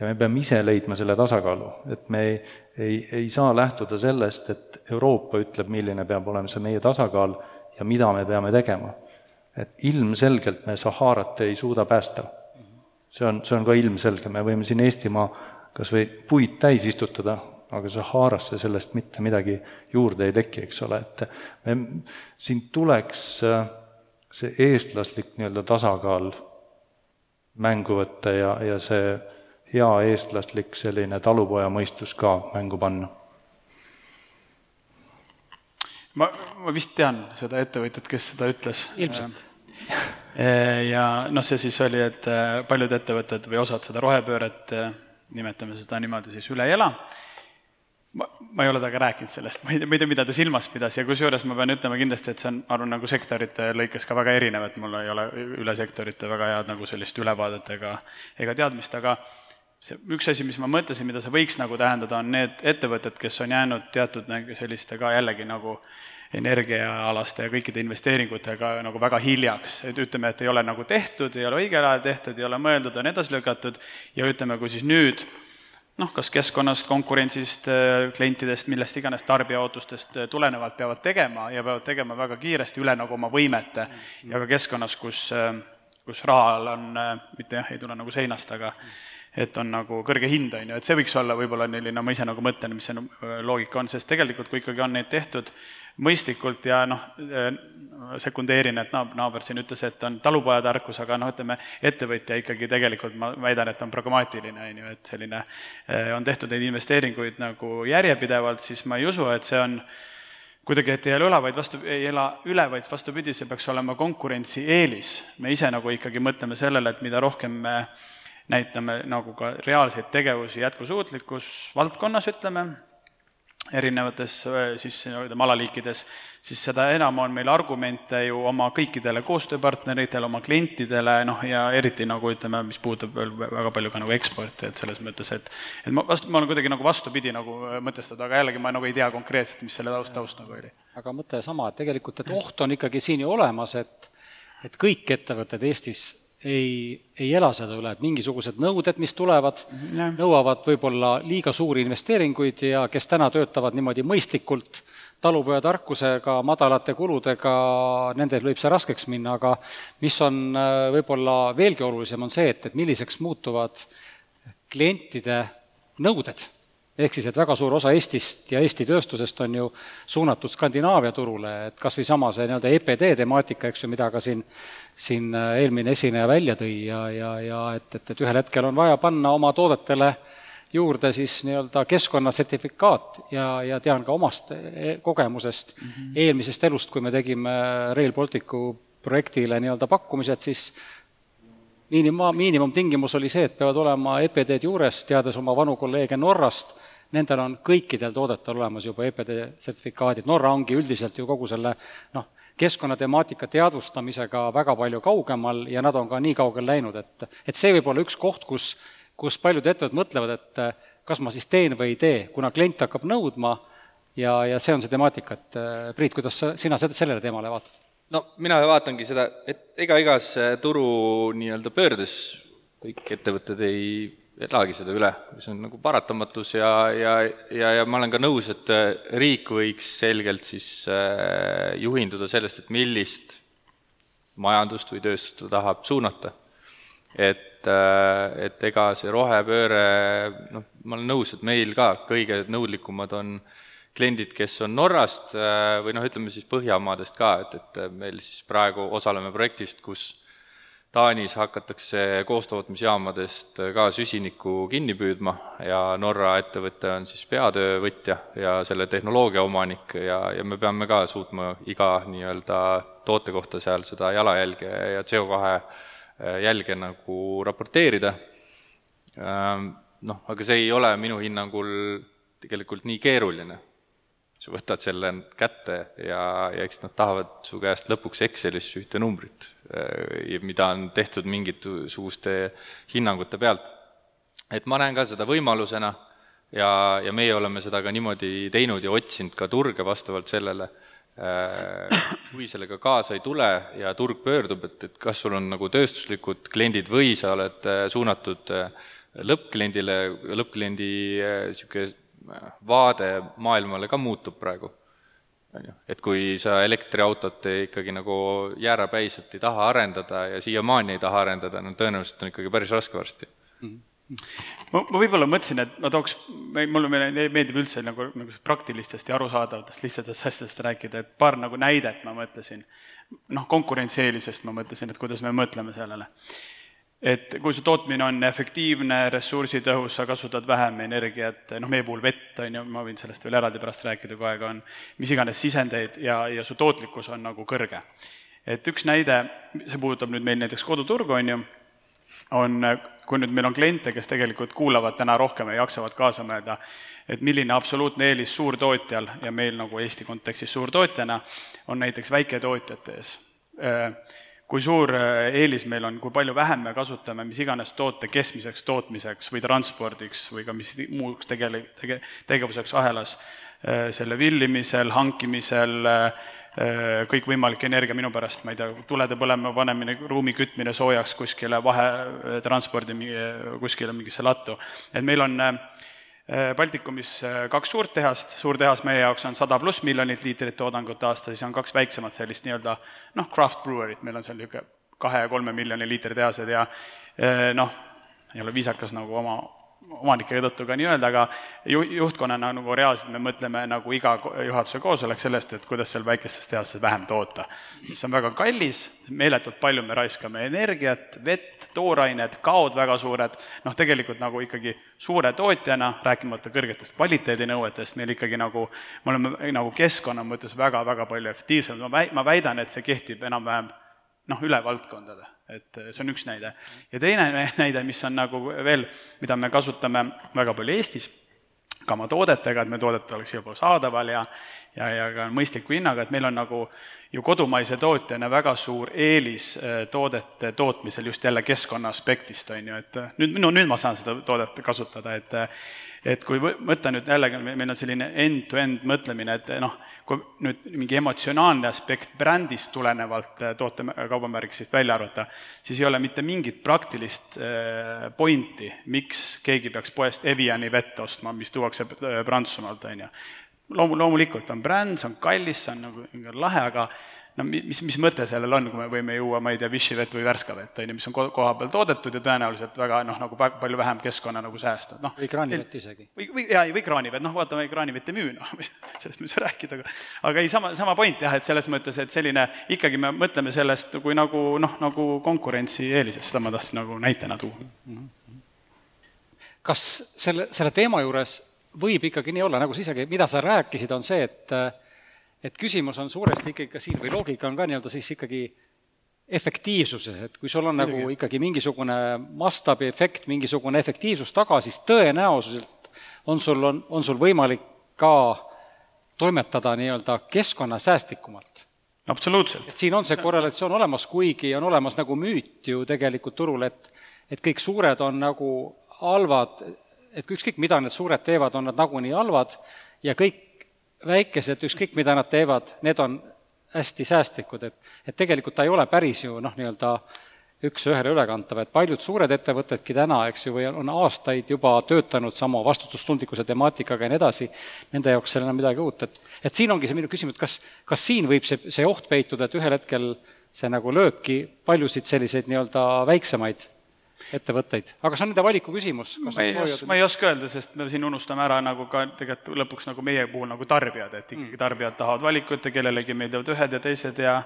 Speaker 6: ja me peame ise leidma selle tasakaalu, et me ei, ei, ei saa lähtuda sellest, et Euroopa ütleb, milline peab olema see meie tasakaal ja mida me peame tegema. et ilmselgelt me Saharat ei suuda päästa. see on, see on ka ilmselge, me võime siin Eestimaa kas või puid täis istutada, aga Saharasse sellest mitte midagi juurde ei teki, eks ole, et me, siin tuleks äh, see eestlaslik nii-öelda tasakaal mängu võtta ja, ja see hea eestlaslik selline talupojamõistus ka mängu panna?
Speaker 5: ma, ma vist tean seda ettevõtjat, kes seda ütles.
Speaker 4: ilmselt.
Speaker 5: ja noh, see siis oli, et äh, paljud ettevõtted või osad seda rohepööret, äh, nimetame seda niimoodi, siis üle ei ela ma, ma ei ole temaga rääkinud sellest, ma ei tea, ma ei tea, mida ta silmas pidas. Ja kusjuures ma pean ütlema kindlasti, et see on, ma arvan, nagu sektorite lõikes ka väga erinev, et mul ei ole üle sektorite väga head nagu sellist ülevaadet ega, ega teadmist, aga see üks asi, mis ma mõtlesin, mida see võiks nagu tähendada, on need ettevõtted, kes on jäänud teatud nagu selliste ka jällegi nagu energiaalaste ja kõikide investeeringutega nagu väga hiljaks, et ütleme, et ei ole nagu tehtud, ei ole õigel ajal tehtud, ei ole mõeldud, on edasi lükatud. Ja ütleme, kui siis nüüd noh, kas keskkonnast, konkurentsist, klientidest, millest iganes tarbija ootustest tulenevalt peavad tegema ja peavad tegema väga kiiresti üle nagu oma võimete ja ka keskkonnas, kus, kus rahal on, mitte jah, ei tule nagu seinast, aga et on nagu kõrge hind, on ju, et see võiks olla võib-olla selline, ma ise nagu mõtlen, mis see äh, loogika on, sest tegelikult kui ikkagi on neid tehtud mõistlikult ja noh, äh, sekundeerin, et naab-, naaber siin ütles, et on talupojatarkus, aga noh, ütleme, ettevõtja ikkagi tegelikult ma väidan, et on pragmaatiline, on ju, et selline, äh, on tehtud neid investeeringuid nagu järjepidevalt, siis ma ei usu, et see on kuidagi, et ei ela üle, vaid vastu, ei ela üle, vaid vastupidi, see peaks olema konkurentsieelis. me ise nagu ikkagi mõtleme sellele, et mida rohkem me näitame nagu ka reaalseid tegevusi jätkusuutlikus valdkonnas, ütleme, erinevates siis ütleme alaliikides, siis seda enam on meil argumente ju oma kõikidele koostööpartneritele, oma klientidele, noh ja eriti nagu ütleme, mis puudutab veel väga palju ka nagu eksporti, et selles mõttes, et et ma vastu, ma olen kuidagi nagu vastupidi nagu mõtestatud, aga jällegi ma nagu ei tea konkreetselt, mis selle taust, taust nagu oli.
Speaker 4: aga mõte sama, et tegelikult, et oht on ikkagi siin ju olemas, et et kõik ettevõtted Eestis ei, ei ela seda üle, et mingisugused nõuded, mis tulevad, nõuavad võib-olla liiga suuri investeeringuid ja kes täna töötavad niimoodi mõistlikult, talupojatarkusega, madalate kuludega, nendel võib see raskeks minna, aga mis on äh, võib-olla veelgi olulisem, on see, et, et milliseks muutuvad klientide nõuded ehk siis, et väga suur osa Eestist ja Eesti tööstusest on ju suunatud Skandinaavia turule, et kas või sama see nii-öelda EPD temaatika, eks ju, mida ka siin, siin äh, eelmine esineja välja tõi ja, ja, ja et, et, et ühel hetkel on vaja panna oma toodetele juurde siis nii-öelda keskkonnasertifikaat ja, ja tean ka omast e, kogemusest mm -hmm. eelmisest elust, kui me tegime Rail Balticu projektile nii-öelda pakkumised, siis miinima-, miinimumtingimus oli see, et peavad olema EPD-d juures, teades oma vanu kolleege Norrast, nendel on kõikidel toodetel olemas juba EPD sertifikaadid, Norra ongi üldiselt ju kogu selle noh, keskkonnatemaatika teadvustamisega väga palju kaugemal ja nad on ka nii kaugel läinud, et et see võib olla üks koht, kus, kus paljud ettevõtted mõtlevad, et kas ma siis teen või ei tee, kuna klient hakkab nõudma ja, ja see on see temaatika, et Priit, kuidas sa, sina sellele teemale vaatad?
Speaker 1: No mina vaatangi seda, et ega igas turu nii-öelda pöördes kõik ettevõtted ei elagi seda üle, see on nagu paratamatus ja, ja, ja, ja ma olen ka nõus, et äh, riik võiks selgelt siis äh, juhinduda sellest, et millist majandust või tööstust ta tahab suunata. et, äh, et ega see rohepööre, noh, ma olen nõus, et meil ka kõige nõudlikumad on kliendid, kes on Norrast või noh, ütleme siis Põhjamaadest ka, et, et meil siis praegu osaleme projektist, kus Taanis hakatakse koostootmisjaamadest ka süsinikku kinni püüdma ja Norra ettevõte on siis peatöövõtja ja selle tehnoloogia omanik ja, ja me peame ka suutma iga nii-öelda toote kohta seal seda jalajälge ja CO2 äh, jälge nagu raporteerida. Ähm, noh, aga see ei ole minu hinnangul tegelikult nii keeruline sa võtad selle kätte ja, ja eks nad tahavad su käest lõpuks Excelis ühte numbrit Äh, mida on tehtud mingisuguste hinnangute pealt. et ma näen ka seda võimalusena ja, ja meie oleme seda ka niimoodi teinud ja otsinud ka turge vastavalt sellele, äh, kui sellega kaasa ei tule ja turg pöördub, et, et kas sul on nagu tööstuslikud kliendid või sa oled äh, suunatud lõppkliendile, lõppkliendi niisugune vaade maailmale ka muutub praegu on ju, et kui sa elektriautot ikkagi nagu jäärapäiselt ei taha arendada ja siiamaani ei taha arendada, no tõenäoliselt on ikkagi päris raske varsti mm. -hmm
Speaker 5: ma, ma võib-olla mõtlesin, et ma tooks, mulle meeldib üldse nagu, nagu praktilistest ja arusaadavatest lihtsatest asjadest rääkida, et paar nagu näidet ma mõtlesin. noh, konkurentsieelisest ma mõtlesin, et kuidas me mõtleme sellele et kui su tootmine on efektiivne, ressursitõhus, sa kasutad vähem energiat, noh, meie puhul vett, on ju, ma võin sellest veel eraldi pärast rääkida, kui aega on, mis iganes sisendeid ja, ja su tootlikkus on nagu kõrge. et üks näide, see puudutab nüüd meil näiteks koduturgu, on ju, on, kui nüüd meil on kliente, kes tegelikult kuulavad täna rohkem ja jaksavad kaasa mõelda, et milline absoluutne eelis suurtootjal ja meil nagu Eesti kontekstis suurtootjana on näiteks väiketootjate ees kui suur äh, eelis meil on, kui palju vähem me kasutame mis iganes toote keskmiseks tootmiseks või transpordiks või ka mis muuks tegele-, tege-, tegevuseks ahelas, äh, selle villimisel, hankimisel, äh, kõikvõimalik energia minu pärast, ma ei tea, tulede põlema panemine, ruumi kütmine soojaks kuskile, vahetranspordi kuskile mingisse lattu. et meil on äh, Baltikumis äh, kaks suurt tehast, suur tehas meie jaoks on sada pluss miljonit liitrit toodangut aastas, siis on kaks väiksemat sellist nii-öelda noh, craft brewery't, meil on seal niisugune kahe ja kolme miljoni liitri tehased ja äh, noh, ei ole viisakas nagu oma omanike tõttu ka nii öelda, aga ju-, juhtkonnana nagu reaalselt me mõtleme nagu iga juhatuse koosolek sellest, et kuidas seal väikestes tehastes vähem toota. see on väga kallis, meeletult palju me raiskame energiat, vett, toorainet, kaod väga suured, noh tegelikult nagu ikkagi suure tootjana, rääkimata kõrgetest kvaliteedinõuetest, meil ikkagi nagu, me oleme nagu keskkonna mõttes väga-väga palju efektiivsemad, ma väi-, ma väidan, et see kehtib enam-vähem noh, üle valdkondade, et see on üks näide. ja teine näide, mis on nagu veel, mida me kasutame väga palju Eestis, ka oma toodetega, et meie toodet oleks pool saadaval ja ja, ja ka mõistliku hinnaga, et meil on nagu ju kodumaise tootjana väga suur eelis äh, toodete tootmisel just jälle keskkonna aspektist, on ju, et nüüd, no nüüd ma saan seda toodet kasutada, et et kui võtta nüüd jällegi, meil on selline end-to-end mõtlemine, et noh, kui nüüd mingi emotsionaalne aspekt brändist tulenevalt äh, toote kaubamärgisest välja arvata, siis ei ole mitte mingit praktilist äh, pointi, miks keegi peaks poest Eviani vett ostma, mis tuuakse äh, Prantsusmaalt, on ju. Loomu-, loomulikult on bränd, see on kallis, see on nagu lahe, aga no mis, mis mõte sellel on, kui me võime juua, ma ei tea, Vichy vett või Värska vett, on ju, mis on koha peal toodetud ja tõenäoliselt väga noh, nagu palju vähem keskkonna nagu säästnud, noh.
Speaker 4: või kraanivett isegi.
Speaker 5: või, või jaa, või kraanivett, noh vaata, ma kraanivett ei müü, noh, *laughs* sellest me ei saa rääkida, aga aga ei, sama, sama point jah, et selles mõttes, et selline, ikkagi me mõtleme sellest kui nagu noh, nagu konkurentsieelisest, seda ma tahtsin nagu näitena tuua.
Speaker 4: kas selle, selle teema juures võib ikkagi nii olla, nagu sa isegi, mida sa rääkisid, on see, et et küsimus on suuresti ikkagi ka siin või loogika on ka nii-öelda siis ikkagi efektiivsuses, et kui sul on Midagi. nagu ikkagi mingisugune mastaabiefekt, mingisugune efektiivsus taga, siis tõenäoliselt on sul, on, on sul võimalik ka toimetada nii-öelda keskkonnasäästlikumalt.
Speaker 5: absoluutselt.
Speaker 4: et siin on see korrelatsioon olemas, kuigi on olemas nagu müüt ju tegelikult turul, et et kõik suured on nagu halvad, et ükskõik, mida need suured teevad, on nad nagunii halvad ja kõik väikesed, ükskõik mida nad teevad, need on hästi säästlikud, et, et tegelikult ta ei ole päris ju noh, nii-öelda üks-ühele ülekantav, et paljud suured ettevõtedki täna, eks ju, või on aastaid juba töötanud sama vastutustundlikkuse temaatikaga ja nii edasi, nende jaoks seal enam midagi uut, et et siin ongi see minu küsimus, et kas, kas siin võib see, see oht peituda, et ühel hetkel see nagu lööbki paljusid selliseid nii-öelda väiksemaid ettevõtteid, aga see on nende valiku küsimus.
Speaker 5: ma ei ma ei oska öelda, sest me siin unustame ära nagu ka tegelikult lõpuks nagu meie puhul nagu tarbijad, et ikkagi mm. tarbijad tahavad valikut ja kellelegi meeldivad ühed ja teised ja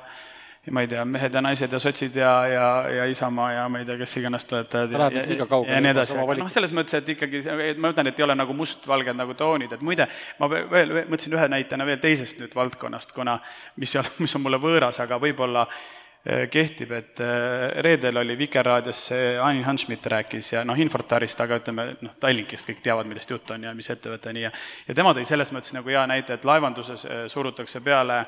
Speaker 5: ja ma ei tea, mehed ja naised ja sotsid ja, ja, ja Isamaa ja ma ei tea, kes iganes toetajad ja, ja, ja, ja nii edasi, aga noh, selles mõttes, et ikkagi, ma ütlen, et ei ole nagu mustvalged nagu toonid, et muide, ma veel, mõtlesin ühe näitena veel teisest nüüd valdkonnast, kuna mis ei ole, mis on mulle võõras, aga võib-olla kehtib, et äh, reedel oli Vikerraadios see Ain Hanschmidt rääkis ja noh, Infortarist, aga ütleme, noh, Tallinkist kõik teavad, millest jutt on ja mis ettevõte nii ja ja tema tõi selles mõttes nagu hea näite, et laevanduses äh, surutakse peale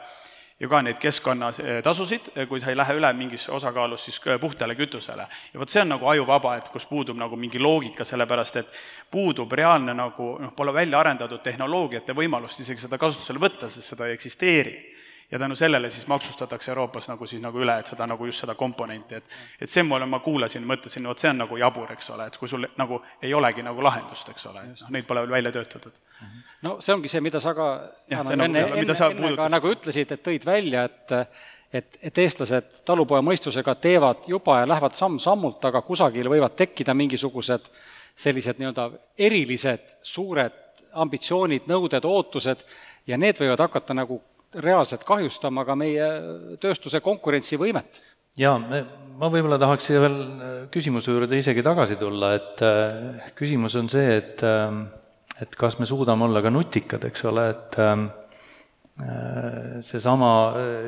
Speaker 5: ju ka neid keskkonnatasusid, kui sa ei lähe üle mingis osakaalus siis puhtale kütusele. ja vot see on nagu ajuvaba, et kus puudub nagu mingi loogika, sellepärast et puudub reaalne nagu noh, pole välja arendatud tehnoloogiat ja võimalust isegi seda kasutusele võtta, sest seda ei eksisteeri ja tänu sellele siis maksustatakse Euroopas nagu siis nagu üle, et seda nagu just seda komponenti, et et see mulle, ma kuulasin, mõtlesin, vot see on nagu jabur, eks ole, et kui sul nagu ei olegi nagu lahendust, eks ole, noh, neid pole veel välja töötatud.
Speaker 4: no see ongi see, mida sa ka ja, no, enne, nagu, enne, enne, ka nagu ütlesid, et tõid välja, et et, et eestlased talupojamõistusega teevad juba ja lähevad samm-sammult, aga kusagil võivad tekkida mingisugused sellised nii-öelda erilised suured ambitsioonid, nõuded, ootused ja need võivad hakata nagu reaalselt kahjustama ka meie tööstuse konkurentsivõimet.
Speaker 6: jaa, ma võib-olla tahaks siia veel äh, küsimuse juurde isegi tagasi tulla, et äh, küsimus on see, et äh, et kas me suudame olla ka nutikad, eks ole, et seesama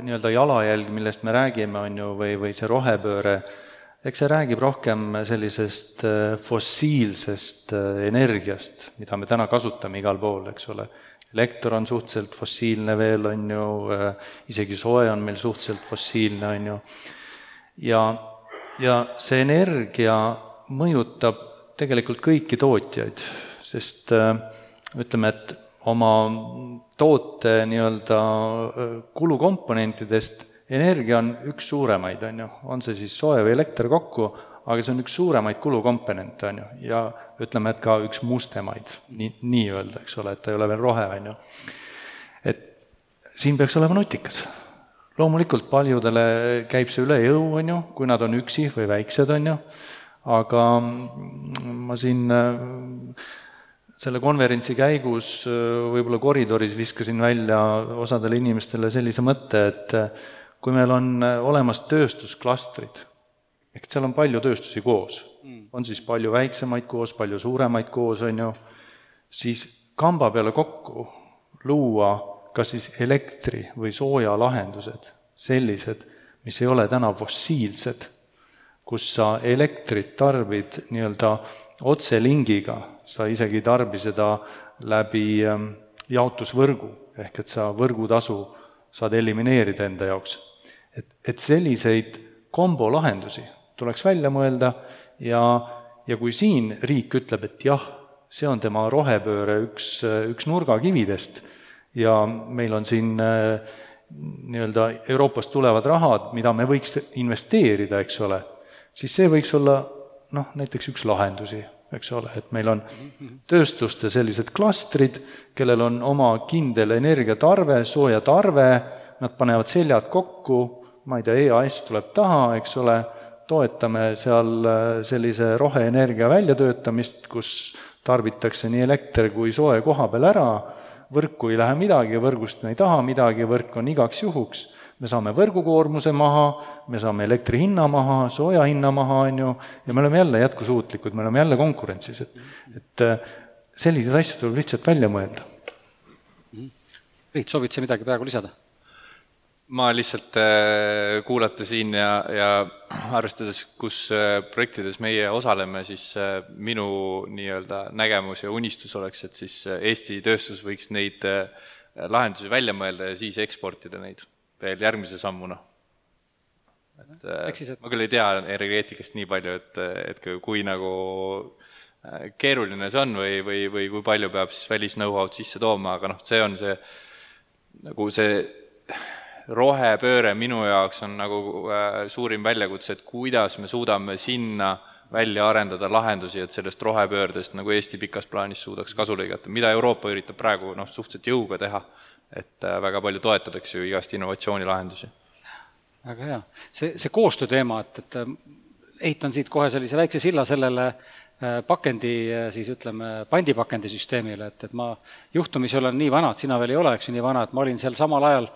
Speaker 6: nii-öelda jalajälg, millest me räägime, on ju, või, või see rohepööre, eks see räägib rohkem sellisest fossiilsest energiast, mida me täna kasutame igal pool, eks ole elekter on suhteliselt fossiilne veel, on ju, äh, isegi soe on meil suhteliselt fossiilne, on ju, ja, ja see energia mõjutab tegelikult kõiki tootjaid, sest äh, ütleme, et oma toote nii-öelda äh, kulukomponentidest energia on üks suuremaid, on ju, on see siis soe või elekter kokku, aga see on üks suuremaid kulukomponente, on ju, ja ütleme, et ka üks mustemaid, nii, nii-öelda, eks ole, et ta ei ole veel rohe, on ju. et siin peaks olema nutikas. loomulikult paljudele käib see üle jõu, on ju, kui nad on üksi või väiksed, on ju, aga ma siin äh, selle konverentsi käigus äh, võib-olla koridoris viskasin välja osadele inimestele sellise mõtte, et äh, kui meil on olemas tööstusklastrid, ehk seal on palju tööstusi koos mm., on siis palju väiksemaid koos, palju suuremaid koos, on ju, siis kamba peale kokku luua kas siis elektri- või soojalahendused, sellised, mis ei ole täna fossiilsed, kus sa elektrit tarbid nii-öelda otselingiga, sa isegi ei tarbi seda läbi ähm, jaotusvõrgu, ehk et sa võrgutasu saad elimineerida enda jaoks. et, et selliseid kombolahendusi tuleks välja mõelda. Ja, ja kui siin riik ütleb, et jah, see on tema rohepööre üks, üks nurgakividest ja meil on siin äh, nii-öelda Euroopast tulevad rahad, mida me võiks investeerida, eks ole, siis see võiks olla noh, näiteks üks lahendusi, eks ole, et meil on tööstuste sellised klastrid, kellel on oma kindel energiatarve, soojatarve, nad panevad seljad kokku, ma ei tea, EAS tuleb taha, eks ole, toetame seal äh, sellise roheenergia väljatöötamist, kus tarbitakse nii elekter kui soe koha peal ära, võrku ei lähe midagi, võrgust me ei taha midagi, võrk on igaks juhuks, me saame võrgukoormuse maha, me saame elektri hinna maha, sooja hinna maha, on ju, ja me oleme jälle jätkusuutlikud, me oleme jälle konkurentsis, et et äh, selliseid asju tuleb lihtsalt välja mõelda.
Speaker 4: Priit, soovid sa midagi praegu lisada?
Speaker 1: Ma lihtsalt äh, kuulata siin ja, ja arvestades, kus äh, projektides meie osaleme, siis äh, minu nii-öelda nägemus ja unistus oleks, et siis Eesti tööstus võiks neid lahendusi välja mõelda ja siis eksportida neid veel järgmise sammuna. et siis, et... ma küll ei tea energeetikast nii palju, et, et kui nagu keeruline see on või, või, või kui palju peab siis välis know-how'd sisse tooma, aga noh, see on see nagu see rohepööre minu jaoks on nagu äh, suurim väljakutse, et kuidas me suudame sinna välja arendada lahendusi, et sellest rohepöördest nagu Eesti pikas plaanis suudaks kasu lõigata, mida Euroopa üritab praegu noh, suhteliselt jõuga teha, et äh, väga palju toetatakse ju igast innovatsioonilahendusi.
Speaker 4: väga hea. see, see koostööteema, et, et äh, ehitan siit kohe sellise väikse silla sellele pakendi siis ütleme, pandipakendisüsteemile, et, et ma juhtumisi olen nii vana, et sina veel ei ole, eks ju, nii vana, et ma olin seal samal ajal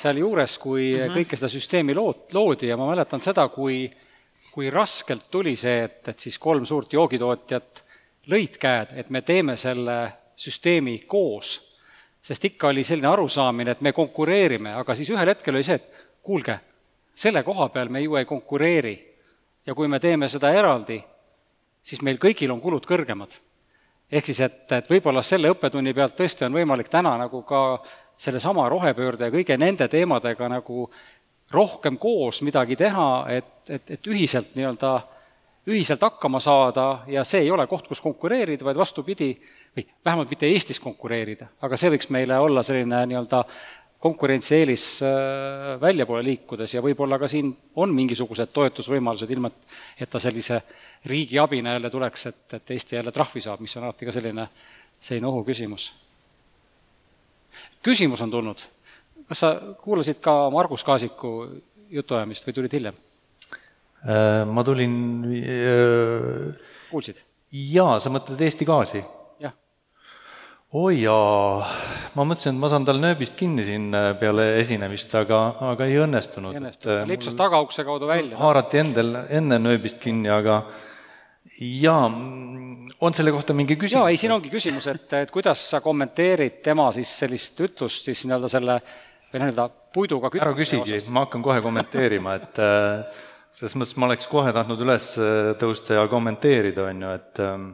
Speaker 4: sealjuures, kui mm -hmm. kõike seda süsteemi lood, loodi ja ma mäletan seda, kui, kui raskelt tuli see, et, et siis kolm suurt joogitootjat lõid käed, et me teeme selle süsteemi koos. sest ikka oli selline arusaamine, et me konkureerime, aga siis ühel hetkel oli see, et kuulge, selle koha peal me ju ei konkureeri. ja kui me teeme seda eraldi, siis meil kõigil on kulud kõrgemad. ehk siis, et, et võib-olla selle õppetunni pealt tõesti on võimalik täna nagu ka sellesama rohepöörde ja kõige nende teemadega nagu rohkem koos midagi teha, et, et, et ühiselt nii-öelda, ühiselt hakkama saada ja see ei ole koht, kus konkureerida, vaid vastupidi, või vähemalt mitte Eestis konkureerida, aga see võiks meile olla selline nii-öelda konkurentsieelis äh, väljapoole liikudes ja võib-olla ka siin on mingisugused toetusvõimalused, ilma et, et ta sellise riigi abina jälle tuleks, et, et Eesti jälle trahvi saab, mis on alati ka selline, selline ohuküsimus küsimus on tulnud. kas sa kuulasid ka Margus Kaasiku jutuajamist või tulid hiljem?
Speaker 6: Äh, ma tulin äh,
Speaker 4: kuulsid?
Speaker 6: jaa, sa mõtled Eesti Gaasi? Oi jaa, ma mõtlesin, et ma saan tal nööbist kinni siin äh, peale esinemist, aga, aga ei õnnestunud.
Speaker 4: ei õnnestunud, lipsas tagaukse kaudu välja.
Speaker 6: haarati endal, enne nööbist kinni, aga jaa, on selle kohta mingi küsimus?
Speaker 4: jaa, ei, siin ongi küsimus, et, et kuidas sa kommenteerid tema siis sellist ütlust siis nii-öelda selle või noh, nii-öelda puiduga
Speaker 6: ära küsigi, ma hakkan kohe kommenteerima, et äh, selles mõttes ma oleks kohe tahtnud üles äh, tõusta ja kommenteerida, on ju, et ähm,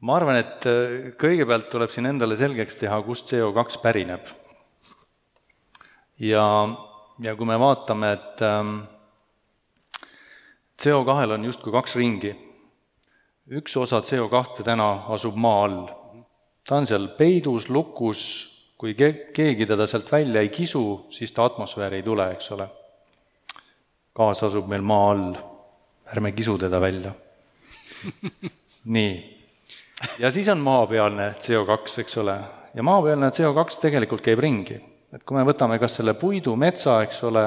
Speaker 6: ma arvan, et äh, kõigepealt tuleb siin endale selgeks teha, kust CO2 pärineb. ja, ja kui me vaatame, et ähm, CO2-l on justkui kaks ringi. üks osa CO2 täna asub maa all. ta on seal peidus, lukus, kui ke-, keegi teda sealt välja ei kisu, siis ta atmosfääri ei tule, eks ole. gaas asub meil maa all, ärme kisu teda välja. *laughs* nii. *laughs* ja siis on maapealne CO2, eks ole, ja maapealne CO2 tegelikult käib ringi. et kui me võtame kas selle puidu, metsa, eks ole,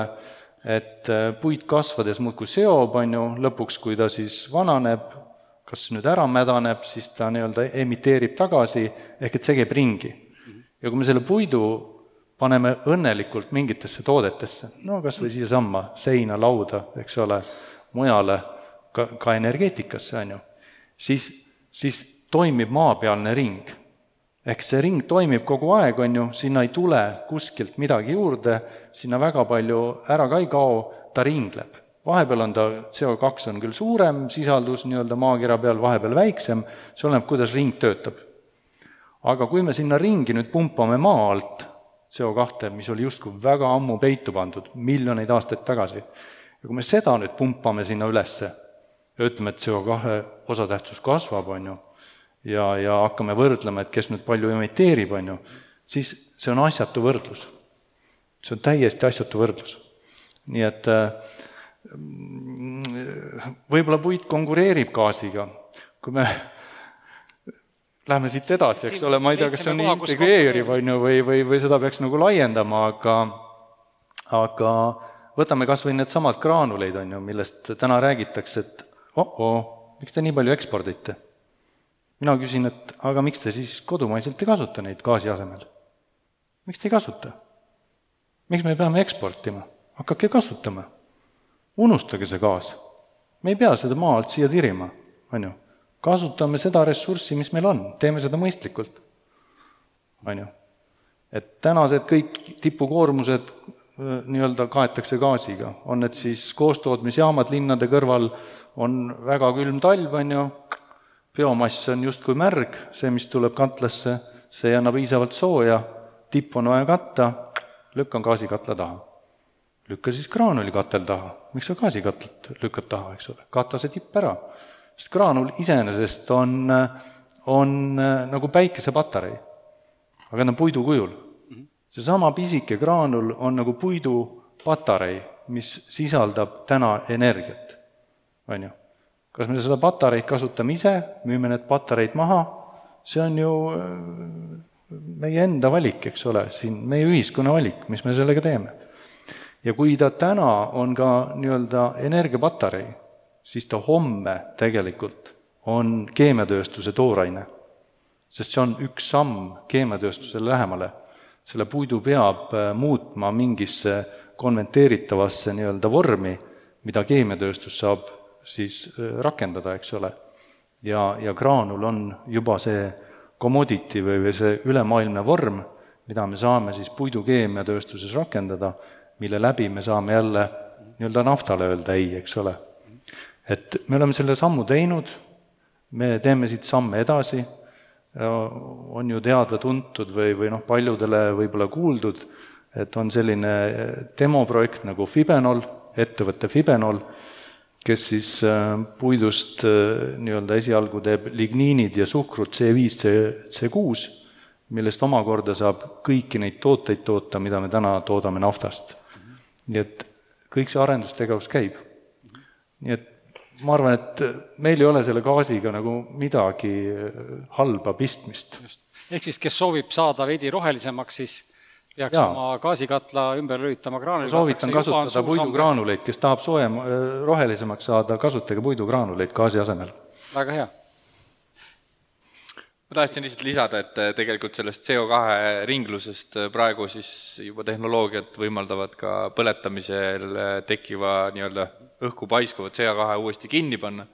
Speaker 6: et äh, puit kasvades muudkui seob, on ju, lõpuks, kui ta siis vananeb, kas nüüd ära mädaneb, siis ta nii-öelda emiteerib tagasi, ehk et see käib ringi. ja kui me selle puidu paneme õnnelikult mingitesse toodetesse, no kas või siiasamma seina, lauda, eks ole, mujale, ka, ka energeetikasse, on ju, siis, siis toimib maapealne ring. ehk see ring toimib kogu aeg, on ju, sinna ei tule kuskilt midagi juurde, sinna väga palju ära ka ei kao, ta ringleb. vahepeal on ta, CO2 on küll suurem sisaldus nii-öelda maakera peal, vahepeal väiksem, see oleneb, kuidas ring töötab. aga kui me sinna ringi nüüd pumpame maa alt CO2, mis oli justkui väga ammu peitu pandud, miljoneid aastaid tagasi, ja kui me seda nüüd pumpame sinna ülesse ja ütleme, et CO2 osatähtsus kasvab, on ju, ja, ja hakkame võrdlema, et kes nüüd palju emiteerib, on ju, siis see on asjatu võrdlus. see on täiesti asjatu võrdlus. nii et äh, võib-olla puit konkureerib gaasiga, kui me läheme siit edasi, eks ole, ma ei tea, kas see on integreeriv, on ju, või, või, või seda peaks nagu laiendama, aga aga võtame kas või needsamad graanuleid, on ju, millest täna räägitakse, et oh-oo, miks te nii palju ekspordite? Mina küsin, et aga miks te siis kodumaiselt ei kasuta neid gaasi asemel? miks te ei kasuta? miks me peame eksportima? hakake kasutama. unustage see gaas. me ei pea seda maa alt siia tirima, on ju. kasutame seda ressurssi, mis meil on, teeme seda mõistlikult, on ju. et tänased kõik tipukoormused nii-öelda kaetakse gaasiga, on need siis koostootmisjaamad linnade kõrval, on väga külm talv, on ju, biomass on justkui märg, see, mis tuleb katlasse, see ei anna piisavalt sooja, tipp on vaja katta, lükkan gaasikatla taha. lükka siis graanulikatel taha, miks sa gaasikatlat lükkad taha, eks ole, kata see tipp ära. sest graanul iseenesest on, on nagu päikesepatarei, aga ta on puidu kujul. seesama pisike graanul on nagu puidupatarei, mis sisaldab täna energiat, on ju kas me seda patareid kasutame ise, müüme need patareid maha, see on ju äh, meie enda valik, eks ole, siin meie ühiskonna valik, mis me sellega teeme. ja kui ta täna on ka nii-öelda energiapatarei, siis ta homme tegelikult on keemiatööstuse tooraine. sest see on üks samm keemiatööstusele lähemale. selle puidu peab äh, muutma mingisse konventeeritavasse nii-öelda vormi, mida keemiatööstus saab siis äh, rakendada, eks ole. ja, ja graanul on juba see commodity või, või see ülemaailmne vorm, mida me saame siis puidukeemiatööstuses rakendada, mille läbi me saame jälle nii-öelda naftale öelda ei, eks ole. et me oleme selle sammu teinud, me teeme siit samme edasi, on ju teada-tuntud või, või noh, paljudele võib-olla kuuldud, et on selline demoprojekt nagu Fibenol, ettevõte Fibenol, kes siis äh, puidust äh, nii-öelda esialgu teeb ligniinid ja suhkrut C5, C, C6, millest omakorda saab kõiki neid tooteid toota, mida me täna toodame naftast. nii et kõik see arendustegevus käib. nii et ma arvan, et meil ei ole selle gaasiga nagu midagi äh, halba pistmist.
Speaker 4: ehk siis, kes soovib saada veidi rohelisemaks, siis peaks Jaa. oma gaasikatla ümber lülitama graanulikatlaks.
Speaker 6: soovitan kasutada puidugraanuleid, kes tahab soojem, äh, rohelisemaks saada, kasutage puidugraanuleid gaasi asemel.
Speaker 4: väga hea.
Speaker 1: ma tahtsin lihtsalt lisada, et äh, tegelikult sellest CO2 ringlusest äh, praegu siis juba tehnoloogiad võimaldavad ka põletamisel tekkiva nii-öelda õhku paiskuva CO2 uuesti kinni panna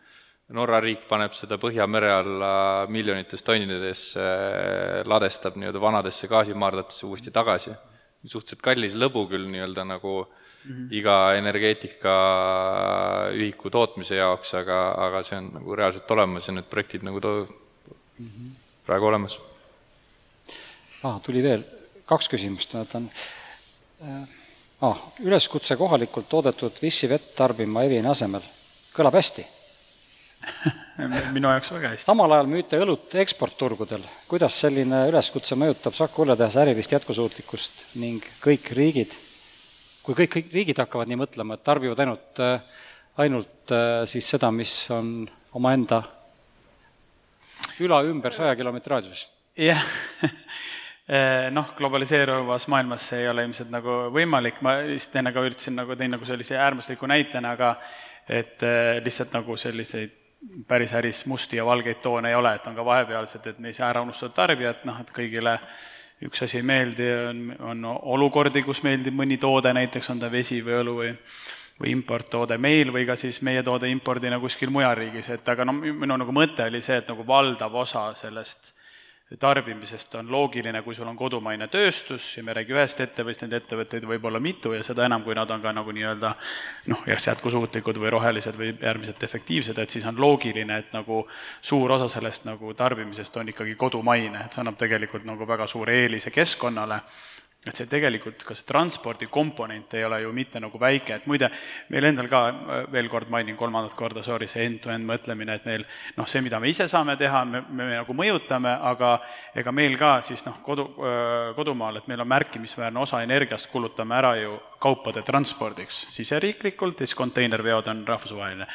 Speaker 1: Norra riik paneb seda Põhjamere alla miljonites tonnides, ladestab nii-öelda vanadesse gaasimaardlatesse uuesti tagasi. suhteliselt kallis lõbu küll nii-öelda nagu mm -hmm. iga energeetikaühiku tootmise jaoks, aga, aga see on nagu reaalselt olemas ja need projektid nagu to-, mm -hmm. praegu olemas.
Speaker 4: aa, tuli veel kaks küsimust, ma võtan ah, üleskutse kohalikult toodetud vissivett tarbima Evini asemel, kõlab hästi
Speaker 5: minu jaoks väga hästi.
Speaker 4: samal ajal müüte õlut eksportturgudel, kuidas selline üleskutse mõjutab Saku õlletehase ärilist jätkusuutlikkust ning kõik riigid, kui kõik, kõik riigid hakkavad nii mõtlema, et tarbivad ainult, ainult äh, siis seda, mis on omaenda küla ümber saja kilomeetri raadiuses?
Speaker 5: jah *laughs* noh, globaliseeruvas maailmas see ei ole ilmselt nagu võimalik, ma vist enne ka üritasin nagu, tõin nagu sellise äärmusliku näitena, aga et eh, lihtsalt nagu selliseid päris äris musti ja valgeid toone ei ole, et on ka vahepealsed, et me ei saa ära unustada tarbijat, noh et kõigile üks asi ei meeldi, on, on olukordi, kus meeldib mõni toode, näiteks on ta vesi või õlu või või importtoode meil või ka siis meie toode impordina kuskil mujal riigis, et aga noh, minu nagu mõte oli see, et nagu valdav osa sellest tarbimisest on loogiline, kui sul on kodumaine tööstus ja me ei räägi ühest ettevõttest, neid ettevõtteid võib olla mitu ja seda enam, kui nad on ka nagu nii-öelda noh, kas jätkusuutlikud või rohelised või äärmiselt efektiivsed, et siis on loogiline, et nagu suur osa sellest nagu tarbimisest on ikkagi kodumaine, et see annab tegelikult nagu väga suure eelise keskkonnale et see tegelikult, ka see transpordikomponent ei ole ju mitte nagu väike, et muide, meil endal ka, veel kord mainin kolmandat korda, sorry, see end-to-end mõtlemine, et meil noh, see, mida me ise saame teha, me, me nagu mõjutame, aga ega meil ka siis noh, kodu, kodumaal, et meil on märkimisväärne osa energiast kulutame ära ju kaupade transpordiks siseriiklikult ja siis konteinerveod on rahvusvaheline.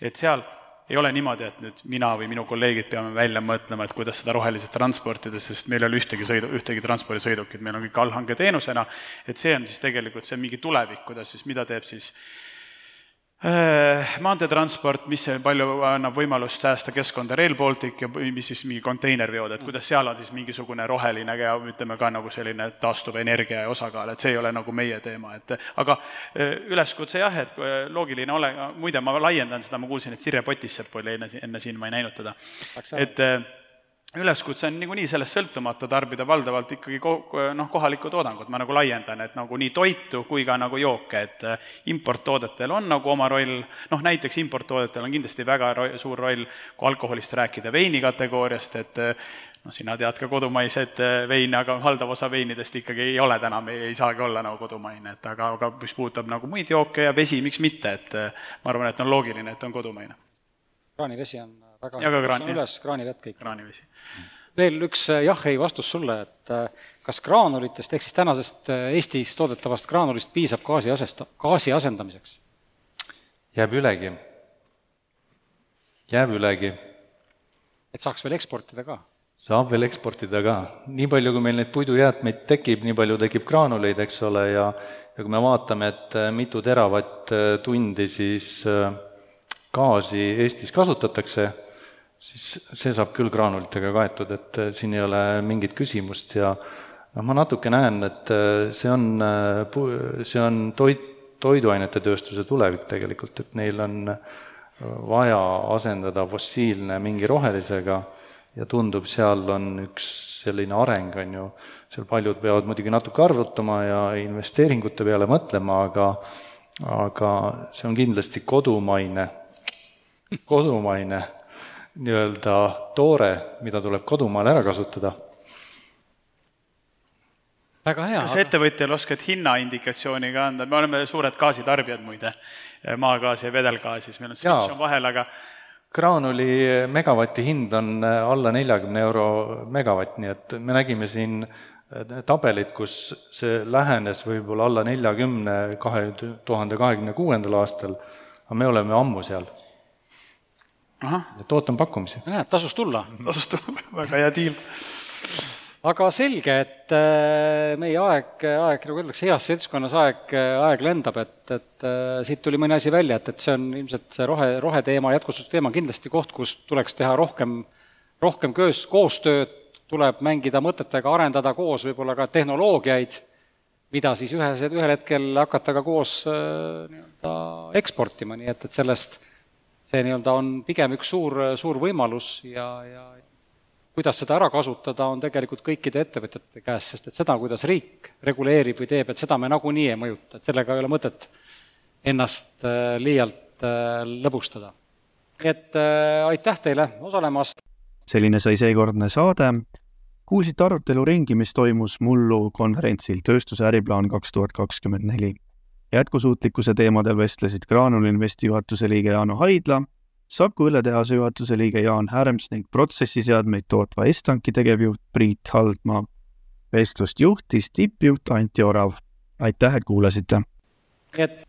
Speaker 5: et seal ei ole niimoodi, et nüüd mina või minu kolleegid peame välja mõtlema, et kuidas seda roheliselt transportida, sest meil ei ole ühtegi sõidu, ühtegi transpordisõidukit, meil on kõik allhanketeenusena, et see on siis tegelikult, see on mingi tulevik, kuidas siis, mida teeb siis maanteetransport, mis palju annab võimalust säästa keskkonda, Rail Baltic ja mis siis mingi konteinerveod, et kuidas seal on siis mingisugune roheline ja ütleme ka nagu selline taastuvenergia osakaal, et see ei ole nagu meie teema, et aga äh, üleskutse jah, et äh, loogiline ole, muide, ma laiendan seda, ma kuulsin, et Sirje Potissepp oli enne, enne siin, ma ei näinud teda. et üleskutse on niikuinii sellest sõltumata tarbida valdavalt ikkagi ko-, noh, kohalikku toodangut, ma nagu laiendan, et nagu nii toitu kui ka nagu jooke, et äh, importtoodetel on nagu oma roll, noh näiteks importtoodetel on kindlasti väga ro-, suur roll, kui alkoholist rääkida, veini kategooriast, et äh, noh, sina tead ka kodumaiseid äh, veine, aga valdav osa veinidest ikkagi ei ole täna, me ei saagi olla nagu kodumaine, et aga, aga mis puudutab nagu muid jooke ja vesi, miks mitte, et ma arvan, et on loogiline, et on kodumaine.
Speaker 4: kraanivesi on väga
Speaker 5: ja ka kraan,
Speaker 4: üles kraanivett kõik.
Speaker 5: kraanivesi.
Speaker 4: veel üks äh, jah-ei vastus sulle, et äh, kas graanulitest ehk siis tänasest äh, Eestis toodetavast graanulist piisab gaasi asesta-, gaasi asendamiseks?
Speaker 6: jääb ülegi. jääb ülegi.
Speaker 4: et saaks veel eksportida ka?
Speaker 6: saab veel eksportida ka. nii palju, kui meil neid puidujäätmeid tekib, nii palju tekib graanuleid, eks ole, ja ja kui me vaatame, et mitu teravatt-tundi siis gaasi Eestis kasutatakse, siis see saab küll graanulitega kaetud, et äh, siin ei ole mingit küsimust ja noh, ma natuke näen, et äh, see on, äh, see on toit, toiduainete tööstuse tulevik tegelikult, et neil on vaja asendada fossiilne mingi rohelisega ja tundub, seal on üks selline areng, on ju, seal paljud peavad muidugi natuke arvutama ja investeeringute peale mõtlema, aga aga see on kindlasti kodumaine, kodumaine nii-öelda toore, mida tuleb kodumaal ära kasutada.
Speaker 4: väga hea.
Speaker 5: kas aga... ettevõtjal oskad hinnaindikatsiooni ka anda, me oleme suured gaasitarbijad muide, maagaasi ja vedelgaasi, siis meil on switch on vahel, aga
Speaker 6: graanuli megavati hind on alla neljakümne euro megavatt, nii et me nägime siin tabelit, kus see lähenes võib-olla alla neljakümne kahe tuhande kahekümne kuuendal aastal, aga me oleme ammu seal et ootan pakkumisi.
Speaker 4: näed, tasus tulla. *laughs*
Speaker 5: tasus tulla, väga hea diil.
Speaker 4: aga selge, et äh, meie aeg, aeg, nagu öeldakse, heas seltskonnas aeg, aeg lendab, et, et äh, siit tuli mõni asi välja, et, et see on ilmselt see rohe, roheteema, jätkusuusteema on kindlasti koht, kus tuleks teha rohkem, rohkem köös, koostööd, tuleb mängida mõtetega, arendada koos võib-olla ka tehnoloogiaid, mida siis ühes, ühel hetkel hakata ka koos äh, nii-öelda eksportima, nii et, et sellest see nii-öelda on pigem üks suur, suur võimalus ja, ja kuidas seda ära kasutada, on tegelikult kõikide ettevõtjate käes, sest et seda, kuidas riik reguleerib või teeb, et seda me nagunii ei mõjuta, et sellega ei ole mõtet ennast äh, liialt äh, lõbustada. nii et äh, aitäh teile osalemast!
Speaker 3: selline sai seekordne saade. kuulsite aruteluringi, mis toimus mullu konverentsil Tööstuse äriplaan kaks tuhat kakskümmend neli jätkusuutlikkuse teemadel vestlesid Graanul Investi juhatuse liige Jaano Haidla, Saku õlletehase juhatuse liige Jaan Härms ning protsessiseadmeid tootva Estanki tegevjuht Priit Haldmaa. vestlust juhtis tippjuht Anti Orav. aitäh, et kuulasite!
Speaker 4: et